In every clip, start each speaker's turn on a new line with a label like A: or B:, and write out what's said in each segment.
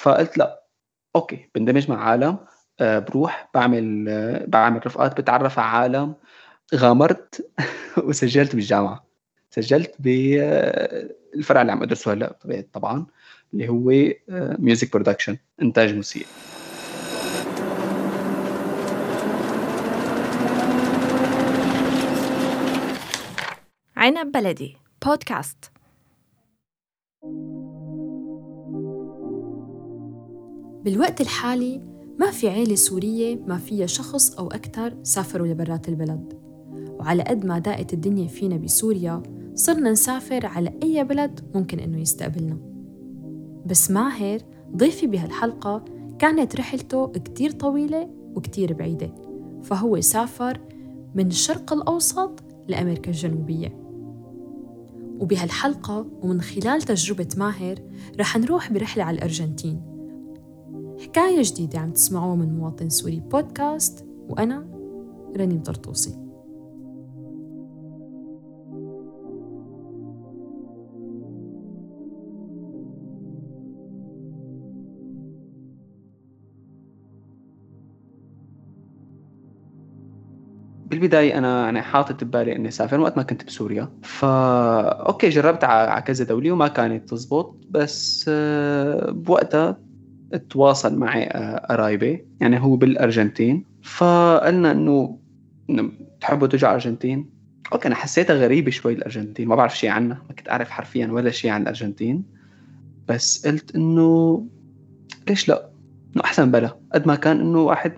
A: فقلت لا. okay بندمج مع عالم. آه، بروح بعمل آه، بعمل رفقات بتعرف على عالم. غامرت وسجلت بالجامعة. سجلت بالفرع اللي عم أدرسه هلأ طبعا اللي هو music production إنتاج موسيقى.
B: عنب بلدي بودكاست بالوقت الحالي ما في عيلة سورية ما فيها شخص أو أكثر سافروا لبرات البلد. وعلى قد ما داقت الدنيا فينا بسوريا صرنا نسافر على أي بلد ممكن إنه يستقبلنا. بس ماهر ضيفي بهالحلقة كانت رحلته كتير طويلة وكتير بعيدة. فهو سافر من الشرق الأوسط لأمريكا الجنوبية. وبهالحلقة ومن خلال تجربة ماهر رح نروح برحلة على الأرجنتين. حكاية جديدة عم تسمعوها من مواطن سوري بودكاست وأنا رنيم طرطوسي
A: بالبداية أنا أنا حاطط ببالي إني أسافر وقت ما كنت بسوريا. فا okay جربت على كذا دولة وما كانت تزبط بس آه، بوقتها تواصل معي آه، قرايبي يعني هو بالأرجنتين. فقلنا إنه تحبوا تجوا ارجنتين okay أنا حسيتها غريبة شوي الأرجنتين. ما بعرف شيء عنها ما كنت أعرف حرفيا ولا شيء عن الأرجنتين. بس قلت إنه ليش لا؟ إنه أحسن بلا. قد ما كان إنه واحد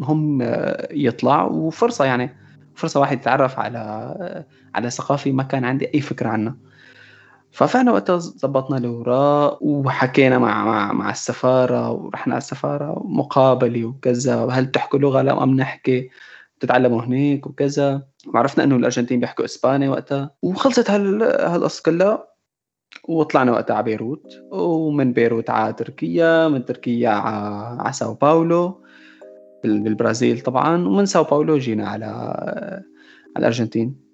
A: هم آه، يطلع وفرصة يعني فرصة واحد يتعرف على آه، على ثقافة ما كان عندي أي فكرة عنها. ففعلا وقتها ظبطنا الأوراق وحكينا مع مع مع السفارة ورحنا على السفارة مقابلة وكذا هل بتحكوا لغة؟ لا ما بنحكي بتتعلموا هنيك وكذا. وعرفنا إنه الأرجنتين بيحكوا إسباني وقتها. وخلصت هال هالقصة كلها وطلعنا وقتها على بيروت. ومن بيروت على تركيا من تركيا على ساو باولو. بالبرازيل طبعا. ومن ساو باولو جينا على على الأرجنتين.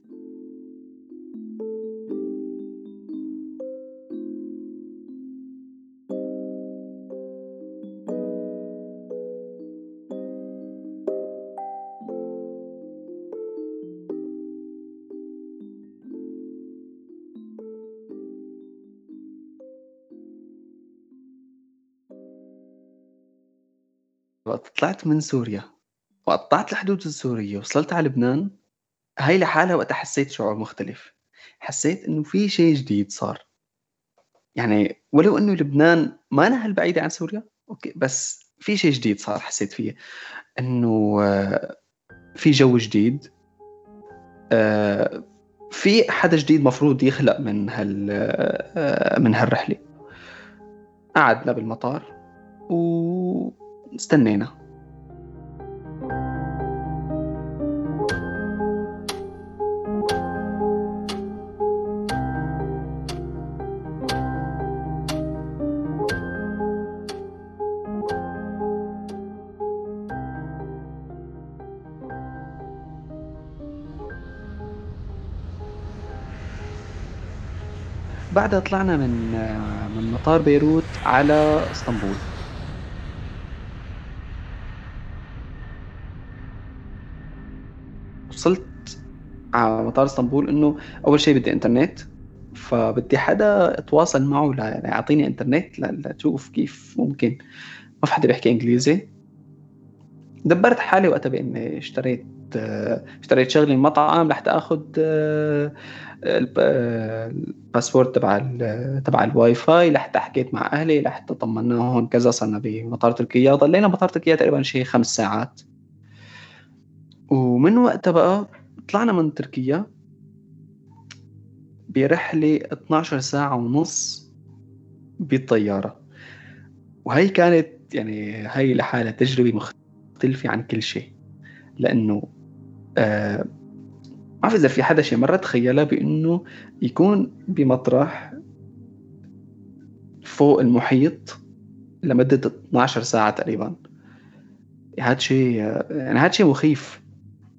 A: طلعت من سوريا وقطعت الحدود السورية وصلت على لبنان. هاي لحالها وقت حسيت شعور مختلف. حسيت إنه في شيء جديد صار. يعني ولو إنه لبنان ما أنا هالبعيدة عن سوريا okay بس في شيء جديد صار حسيت فيه. إنه آه، في جو جديد. آه، في حدا جديد مفروض يخلق من هال آه، من هالرحلة. قعدنا بالمطار و استنينا. بعدها طلعنا من من مطار بيروت على اسطنبول. وصلت على مطار اسطنبول إنه أول شيء بدي إنترنت فبدي حدا أتواصل معه ليعطيني إنترنت لتشوف كيف ممكن. ما في حدا بيحكي إنجليزي. دبرت حالي وقتها بإني اشتريت اشتريت شغلي مطعم لحتى اخذ الباسبورت تبع تبع الواي فاي. لحتى حكيت مع أهلي لحتى طمناهم كذا صرنا بمطار تركيا. ضلينا بمطار تركيا تقريبا شيء خمس ساعات. ومن وقتها بقى طلعنا من تركيا. برحلة 12 ساعة ونص بالطيارة. وهي كانت يعني هي لحالها تجربة مختلفة عن كل شيء. لأنه آه ما بعرف إذا في حدا شي مرة تخيلها بأنه يكون بمطرح فوق المحيط لمدة 12 ساعة تقريبا. هذا شيء يعني هذا شيء مخيف.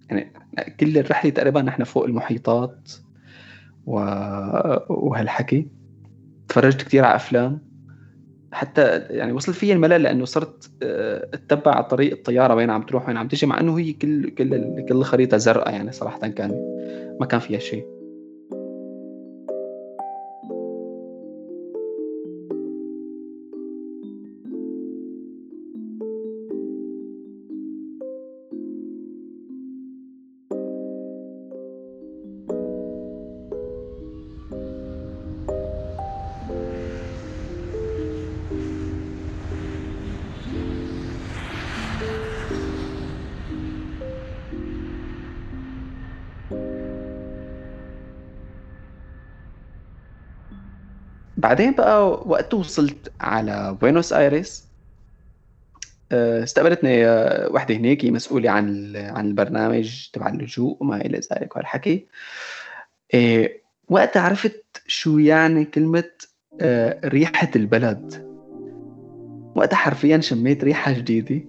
A: يعني كل الرحلة تقريبا نحن فوق المحيطات و... وهالحكي. تفرجت كثير على أفلام. حتى يعني وصل في الملل لأنه صرت آه، أتبع طريق الطيارة وين عم تروح وين عم تجي مع إنه هي كل كل كل الخريطه زرقاء يعني صراحة كان ما كان فيها شيء. بعدين بقى وقت وصلت على بوينوس ايرس آه، استقبلتني آه، وحدة هناك مسؤولة عن عن البرنامج تبع اللجوء وما إلى ذلك وهالحكي إيه وقتها عرفت شو يعني كلمة آه، ريحة البلد. وقتها حرفيا شميت ريحة جديدة.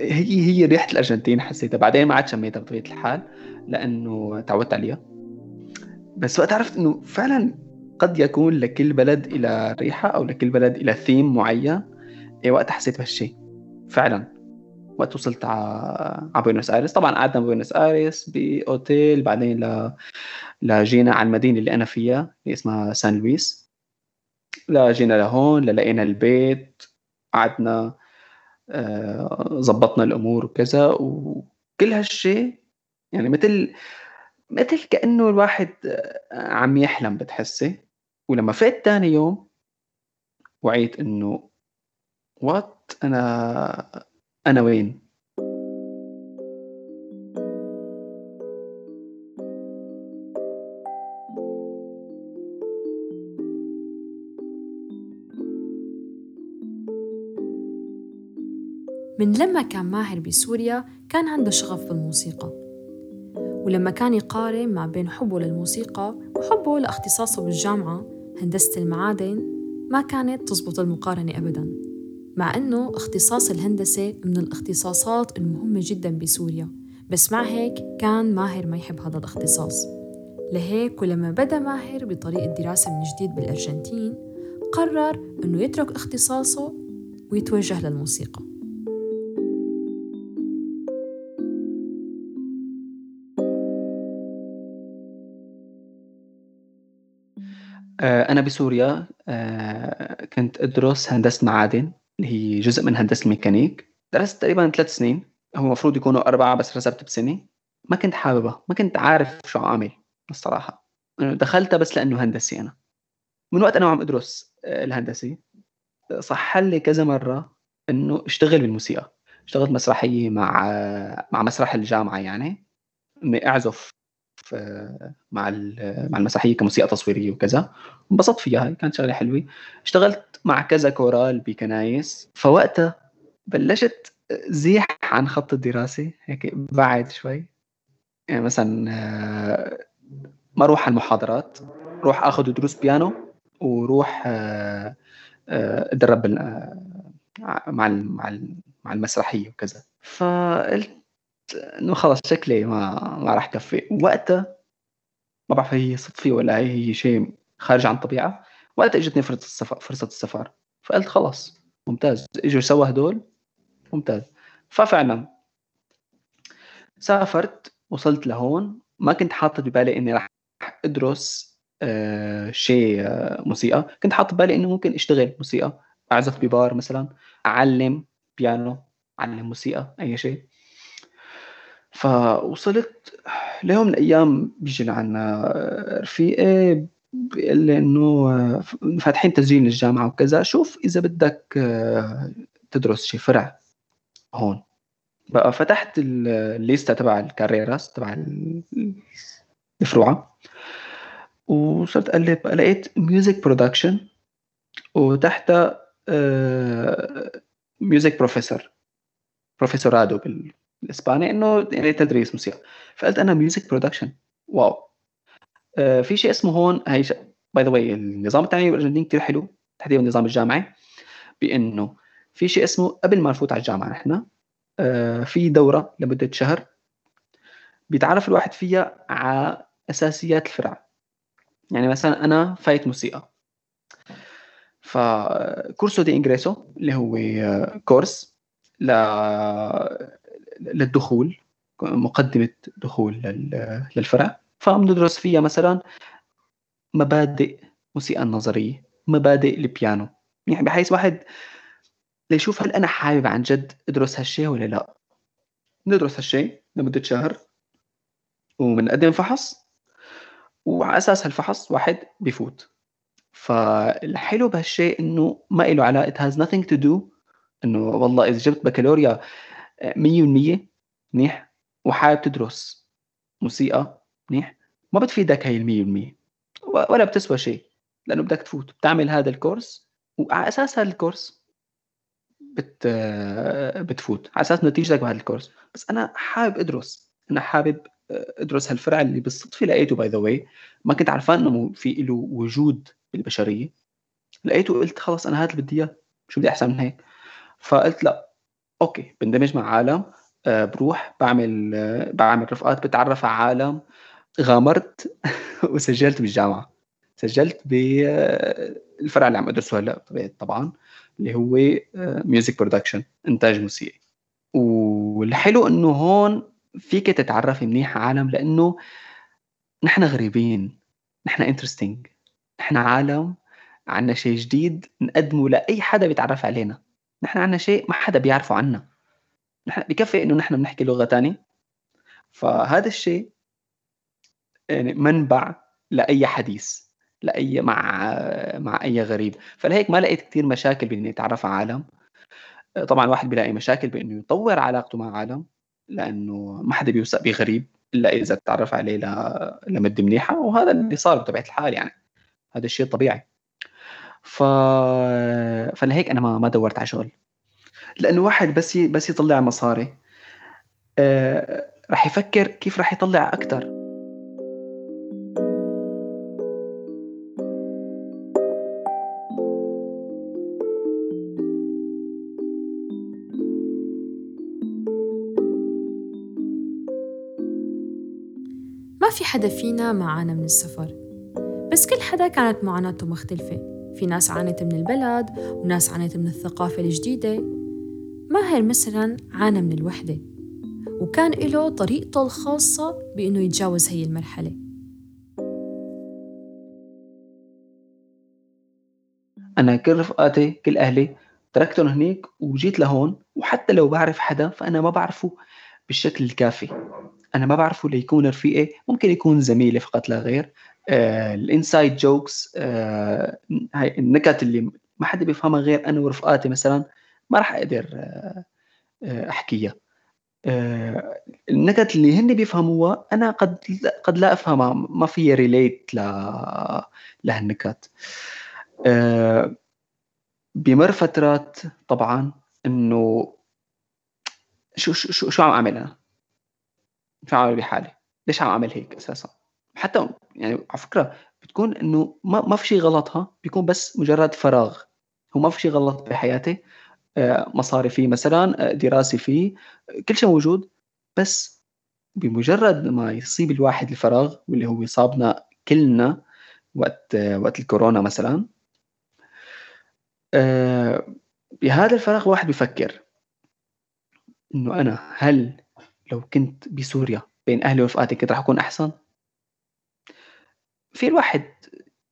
A: هي هي ريحة الأرجنتين حسيتها. بعدين ما عاد شميتها بطبيعة الحال لأنه تعودت عليها. بس وقت عرفت إنه فعلا قد يكون لكل بلد إله ريحة أو لكل بلد إلى ثيم معين إيه وقت حسيت بهالشيء فعلا. وقت وصلت على بوينوس ايرس طبعا قعدنا بوينوس ايرس بأوتيل بعدين ل... لا جينا على المدينة اللي أنا فيها اللي اسمها سان لويس. لا جينا لهون لقينا البيت قعدنا آه، زبطنا الأمور وكذا. وكل هالشيء يعني مثل مثل كأنه الواحد عم يحلم بتحسي. ولما فقت تاني يوم وعيت إنه وات أنا أنا وين؟
B: من لما كان ماهر بسوريا كان عنده شغف بالموسيقى. ولما كان يقارن ما بين حبه للموسيقى وحبه لاختصاصه بالجامعة هندسة المعادن ما كانت تزبط المقارنة أبداً مع أنه اختصاص الهندسة من الاختصاصات المهمة جدا بسوريا. بس مع هيك كان ماهر ما يحب هذا الاختصاص. لهيك ولما بدأ ماهر بطريق الدراسة من جديد بالأرجنتين قرر أنه يترك اختصاصه ويتوجه للموسيقى.
A: أنا بسوريا آه، كنت أدرس هندسة معادن اللي هي جزء من هندسة الميكانيك. درست تقريبا ثلاث سنين. هو المفروض يكونوا أربعة بس رسبت بسنة. ما كنت حاببها ما كنت عارف شو أعمل الصراحة. دخلتها بس لأنه هندسي أنا. من وقت أنا وعم أدرس آه، الهندسي صح لي كذا مرة إنه أشتغل بالموسيقى. اشتغلت مسرحية مع مع مسرح الجامعة يعني إني أعزف. مع مع المسرحيه كموسيقى تصويرية وكذا. انبسطت فيها كانت شغلة حلوة. اشتغلت مع كذا كورال بكنايس. فوقتها بلشت زيح عن خط الدراسة هيك بعد شوي. يعني مثلا آه، ما أروح على المحاضرات روح آخذ دروس بيانو وروح آه، آه، اتدرب مع مع المسرحية وكذا. فقلت إنه خلص شكلي ما ما راح كفي وقتها ما بعرف هي صدفه ولا هي شيء خارج عن الطبيعه وقتها إجتني فرصة السفر فرصة السفر. فقلت خلص ممتاز. إجوا سوا هدول ممتاز. ففعلا سافرت وصلت لهون. ما كنت حاطط ببالي إني راح أدرس آه شيء آه موسيقى. كنت حاطط ببالي إنه ممكن أشتغل موسيقى. أعزف ببار مثلا أعلم بيانو أعلم موسيقى أي شيء. فوصلت ليوم من الأيام بيجي لعنا رفيقي بيقول لي إنه فاتحين تسجيل للجامعه وكذا. شوف إذا بدك تدرس شي فرع هون. بقى فتحت الليستا تبع ال carreras تبع الفروعه وصرت اقلب لقيت music production وتحتها music professor profesorado الإسباني إنه يعني تدريس موسيقى. فقلت أنا music production wow. آه في شيء اسمه هون هي by the way النظام التعليمي بالأرجنتين كثير حلو تحديدا النظام الجامعي بإنه في شيء اسمه قبل ما نفوت على الجامعة نحن آه في دورة لمدة شهر بيتعرف الواحد فيها على أساسيات الفرع. يعني مثلا أنا فايت موسيقى. ف curso de ingreso اللي هو كورس ل... للدخول مقدمة دخول للفرع. فبندرس فيها مثلا مبادئ موسيقى النظرية مبادئ البيانو. يعني بحيث واحد ليشوف هل أنا حابب عن جد أدرس هالشيء ولا لا. ندرس هالشيء لمدة شهر وبنقدم فحص وعلى أساس هالفحص واحد بيفوت فالحلو بهالشيء إنه ما له علاقة it has nothing to do إنه والله إذا جبت بكالوريا 100% منيح وحابب تدرس موسيقى منيح ما بتفيدك هي ال 100% ولا بتسوى شيء لأنه بدك تفوت. بتعمل هذا الكورس وعلى أساس هذا الكورس بت بتفوت. على أساس نتيجتك بهذا الكورس. بس أنا حابب أدرس. أنا حابب أدرس هالفرع اللي بالصدفة لقيته by the way ما كنت عرفان إنه في له وجود بالبشرية. لقيته قلت خلص أنا هذا اللي بدي إياه. شو بدي أحسن من هيك؟ فقلت لا. okay بندمج مع عالم آه، بروح بعمل آه، بعمل رفقات بتعرف على عالم. غامرت وسجلت بالجامعة. سجلت بالفرع اللي عم أدرسه هلأ طبعا اللي هو music production إنتاج موسيقي. والحلو إنه هون فيك تتعرفي منيح على عالم لأنه نحن غريبين. نحن انترستينج نحن عالم عنا شيء جديد نقدمه لأي حدا بيتعرف علينا. نحن عنا شيء ما حدا بيعرفه عنا. نحن بكفي إنه نحن بنحكي لغة تانية. فهذا الشيء يعني منبع لأي حديث لأي مع مع أي غريب. فلهيك ما لقيت كثير مشاكل بإني أتعرف على عالم. طبعا الواحد بيلاقي مشاكل بإنه يطور علاقته مع عالم لأنه ما حدا بيوثق بغريب إلا إذا تعرف عليه لمدة منيحة. وهذا اللي صار بطبيعة الحال يعني. هذا الشيء طبيعي. ف فلهيك أنا ما ما دورت على شغل لأنه واحد بس ي... بس يطلع مصاري. آه... راح يفكر كيف راح يطلع أكثر
B: ما في حدا فينا ما عانى من السفر. بس كل حدا كانت معاناته مختلفة. في ناس عانت من البلد وناس عانت من الثقافة الجديدة. ماهر مثلا عانى من الوحدة؟ وكان له طريقته الخاصة بإنه يتجاوز هي المرحلة.
A: أنا كل رفقاتي كل أهلي تركتهم هنيك وجيت لهون وحتى لو بعرف حدا فأنا ما بعرفه بالشكل الكافي. أنا ما بعرفه ليكون رفيقي ممكن يكون زميلي فقط لا غير. ال inside jokes هاي النكت اللي ما حدا بيفهمها غير أنا ورفقاتي مثلا ما راح أقدر آه، آه، أحكيها آه، النكت اللي هن بيفهموها أنا قد قد لا أفهمها ما في relate ل لهالنكت بمر فترات طبعا إنه شو شو شو عم أعمل أنا؟ شو عم أعمل بحالي؟ ليش عم أعمل هيك أساسا؟ حتى يعني على فكرة بتكون إنه ما ما في شيء غلط ها بيكون بس مجرد فراغ. هو ما في شيء غلط بحياتي. آه، مصاري فيه مثلا آه، دراسي فيه كل شيء موجود. بس بمجرد ما يصيب الواحد الفراغ واللي هو يصابنا كلنا وقت وقت الكورونا مثلا آه، بهذا الفراغ واحد بيفكر إنه أنا هل لو كنت بسوريا بين أهلي ورفقاتي كنت راح أكون أحسن؟ في الواحد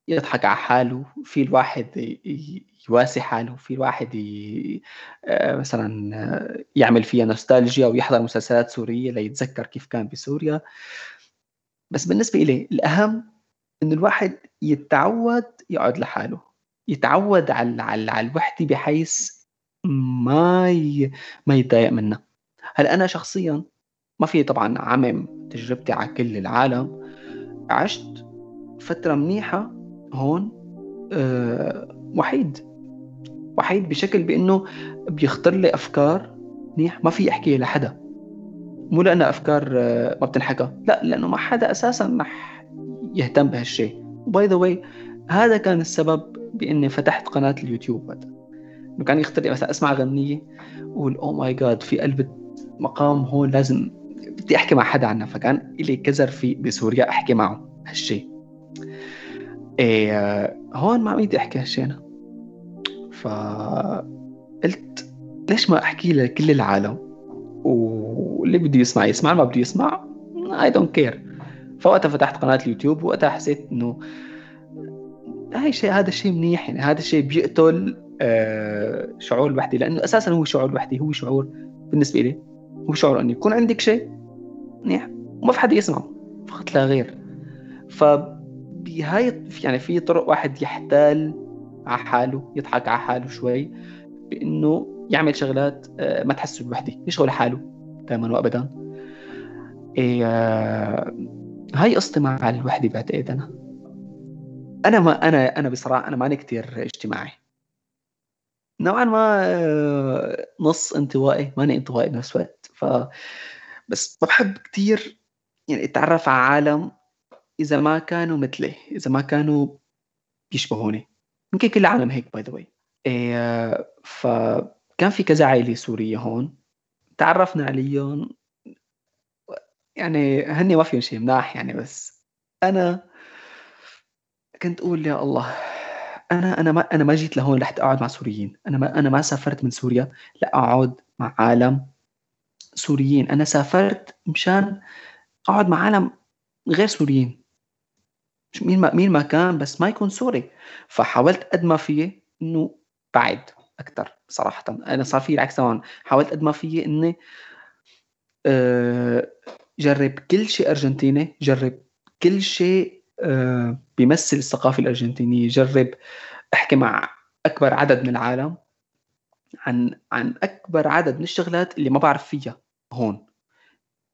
A: يضحك على حاله في الواحد يواسي حاله في الواحد ي... آه، مثلا آه، يعمل فيها نوستالجيا ويحضر مسلسلات سورية ليتذكر كيف كان بسوريا. بس بالنسبة إلي الأهم إن الواحد يتعود يقعد لحاله يتعود على على, على الوحدة بحيث ما ي... ما يتضايق منها. هلأ أنا شخصيا ما في طبعا عمم تجربتي على كل العالم. عشت فترة منيحة هون أه وحيد. وحيد بشكل بإنه بيخطر لي أفكار منيح. ما في احكيها لحدا. مو لانها أفكار أه ما بتنحكى. لا لأنه ما حدا أساسا رح يهتم بهالشيء و by the way هذا كان السبب بإني فتحت قناة اليوتيوب. هذا إنه كان يخطر لي مثلا أسمع غنية واقول oh my God في قلب مقام هون لازم بدي أحكي مع حدا عنها. فكان لي كذا رفيق بسوريا أحكي معه هالشيء إيه هون ما بدي أحكي هالشيء أنا فقلت ليش ما أحكي لكل العالم؟ واللي بده يسمع يسمع ما بده يسمع I don't care فوقتها فتحت قناة اليوتيوب وقتها حسيت إنه هاي شيء هذا الشيء منيح يعني هذا الشيء بيقتل آه شعور الوحدة. لأنه أساسا هو شعور الوحده هو شعور بالنسبة لي هو شعور إنه يكون عندك شيء منيح وما في حدا يسمعه فقط لا غير. فبهاي يعني في طرق واحد يحتال على حاله يضحك على حاله شوي بإنه يعمل شغلات آه، ما تحسه بوحده يشغل حاله دائما وابدا. إيه آه، هاي قصتي مع الوحده بعتقد أنا أنا ما أنا أنا بصراحة أنا ماني كثير اجتماعي. نوعا ما آه، نص انطوائي ماني انطوائي بنفس الوقت. ف بس بحب كثير يعني أتعرف على عالم إذا ما كانوا مثلي إذا ما كانوا بيشبهوني يمكن كل العالم هيك by the way فكان في كذا عائلة سورية هون. تعرفنا عليهم. يعني هني ما فيهم شيء مناح يعني بس أنا كنت أقول يا الله أنا أنا ما أنا ما جيت لهون رحت أقعد مع سوريين. أنا ما أنا ما سافرت من سوريا لأقعد مع عالم سوريين. أنا سافرت مشان أقعد مع عالم غير سوريين. مين ما مين ما كان بس ما يكون سوري. فحاولت قد ما فيي إنه بعد أكثر صراحة. أنا صار في العكس تماما حاولت قد ما فيي إني أه جرب كل شيء أرجنتيني جرب كل شيء أه بيمثل الثقافة الأرجنتينية جرب أحكي مع أكبر عدد من العالم عن عن أكبر عدد من الشغلات اللي ما بعرف فيها هون.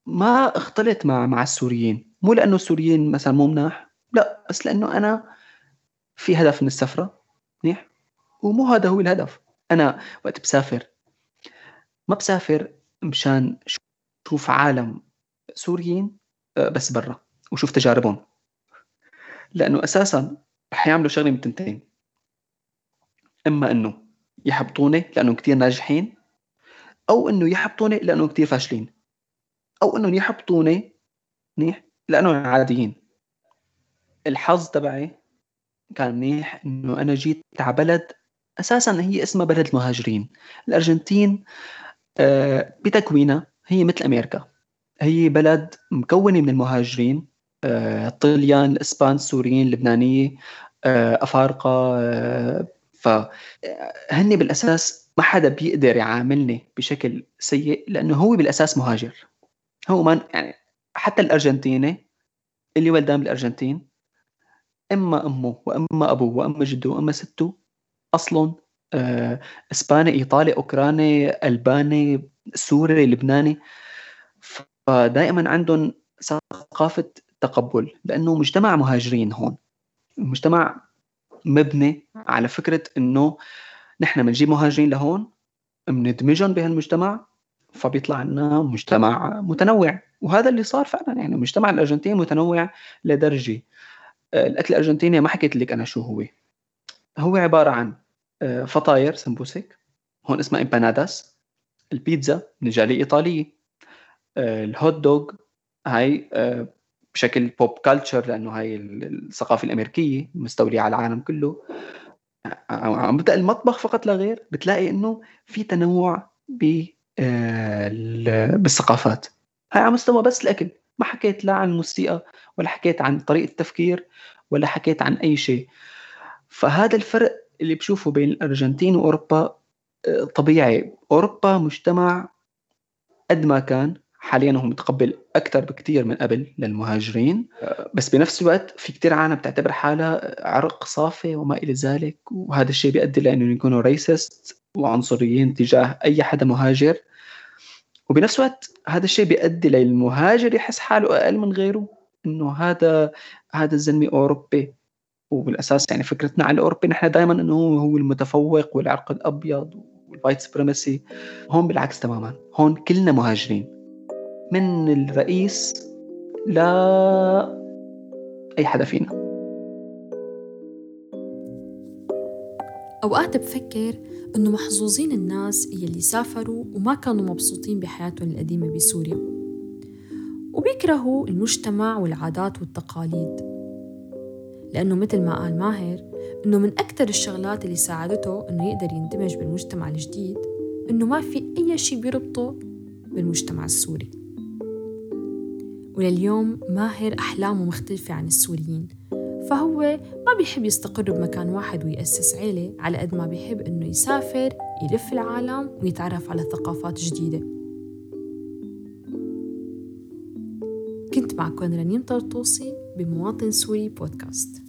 A: ما اختلط مع مع السوريين. مو لأنه السوريين مثلا مو مناح. لا بس لأنه أنا في هدف من السفرة منيح؟ ومو هذا هو الهدف. أنا وقت بسافر ما بسافر مشان شوف عالم سوريين آه، بس برا وشوف تجاربهم. لأنه أساسا رح يعملوا شغلة من تنتين. إما إنه يحبطوني لأنهم كثير ناجحين أو إنه يحبطوني لأنهم كثير فاشلين أو إنهم يحبطوني منيح؟ لأنهم عاديين. الحظ تبعي كان منيح إنه أنا جيت على بلد أساسا هي اسمها بلد المهاجرين. الأرجنتين آه، بتكوينها هي مثل أمريكا. هي بلد مكونة من المهاجرين الطليان الاسبان السوريين اللبنانيه آه، أفارقة آه، فهن بالأساس ما حدا بيقدر يعاملني بشكل سيء لأنه هو بالأساس مهاجر. هو ما يعني حتى الأرجنتيني اللي ولدان بالأرجنتين أما أمه وأما أبوه وأما جده وأما سته اصلهم آه، إسباني إيطالي أوكراني ألباني سوري لبناني. فدائما عندهم ثقافة تقبل لأنه مجتمع مهاجرين هون. المجتمع مبني على فكرة إنه نحن بنجيب مهاجرين لهون بندمجهم بهالمجتمع فبيطلع لنا مجتمع متنوع. وهذا اللي صار فعلا يعني المجتمع الارجنتيني متنوع لدرجة الأكل الأرجنتيني ما حكيت لك أنا شو هو. هو عبارة عن آه، فطاير سمبوسك هون اسمها امباناداس البيتزا من الجاليه الايطاليه آه، ال hot dog هاي بشكل pop culture لأنه هاي الثقافة الأمريكية مستولية على العالم كله. عم ببدأ المطبخ فقط لا غير بتلاقي إنه في تنوع بالثقافات. هاي على مستوى بس الأكل. ما حكيت لا عن الموسيقى ولا حكيت عن طريقة التفكير ولا حكيت عن أي شيء. فهذا الفرق اللي بشوفه بين الأرجنتين وأوروبا آه، طبيعي. أوروبا مجتمع قد ما كان حاليا هو متقبل أكثر بكثير من قبل للمهاجرين. آه، بس بنفس الوقت في كثير عالم بتعتبر حالها عرق صافي وما إلى ذلك وهذا الشيء بيؤدي لأنه يكونوا ريسست وعنصريين تجاه أي حدا مهاجر. وبنفس الوقت هذا الشيء بيؤدي للمهاجر يحس حاله أقل من غيره إنه هذا هذا الزلمة أوروبي. وبالأساس يعني فكرتنا على الأوروبي نحن دائما إنه هو المتفوق والعرق الأبيض وال white supremacy هون بالعكس تماما. هون كلنا مهاجرين. من الرئيس لا أي حدا فينا.
B: أوقات بفكر إنه محظوظين الناس يلي سافروا وما كانوا مبسوطين بحياتهم القديمة بسوريا. وبيكرهوا المجتمع والعادات والتقاليد. لأنه مثل ما قال ماهر إنه من أكثر الشغلات اللي ساعدته إنه يقدر يندمج بالمجتمع الجديد إنه ما في أي شيء بيربطه بالمجتمع السوري. ولليوم ماهر أحلامه مختلفة عن السوريين. فهو ما بيحب يستقر بمكان واحد ويأسس عيلة على قد ما بيحب إنه يسافر يلف العالم ويتعرف على ثقافات جديدة. كنت معكم رنيم طرطوسي بمواطن سوري بودكاست.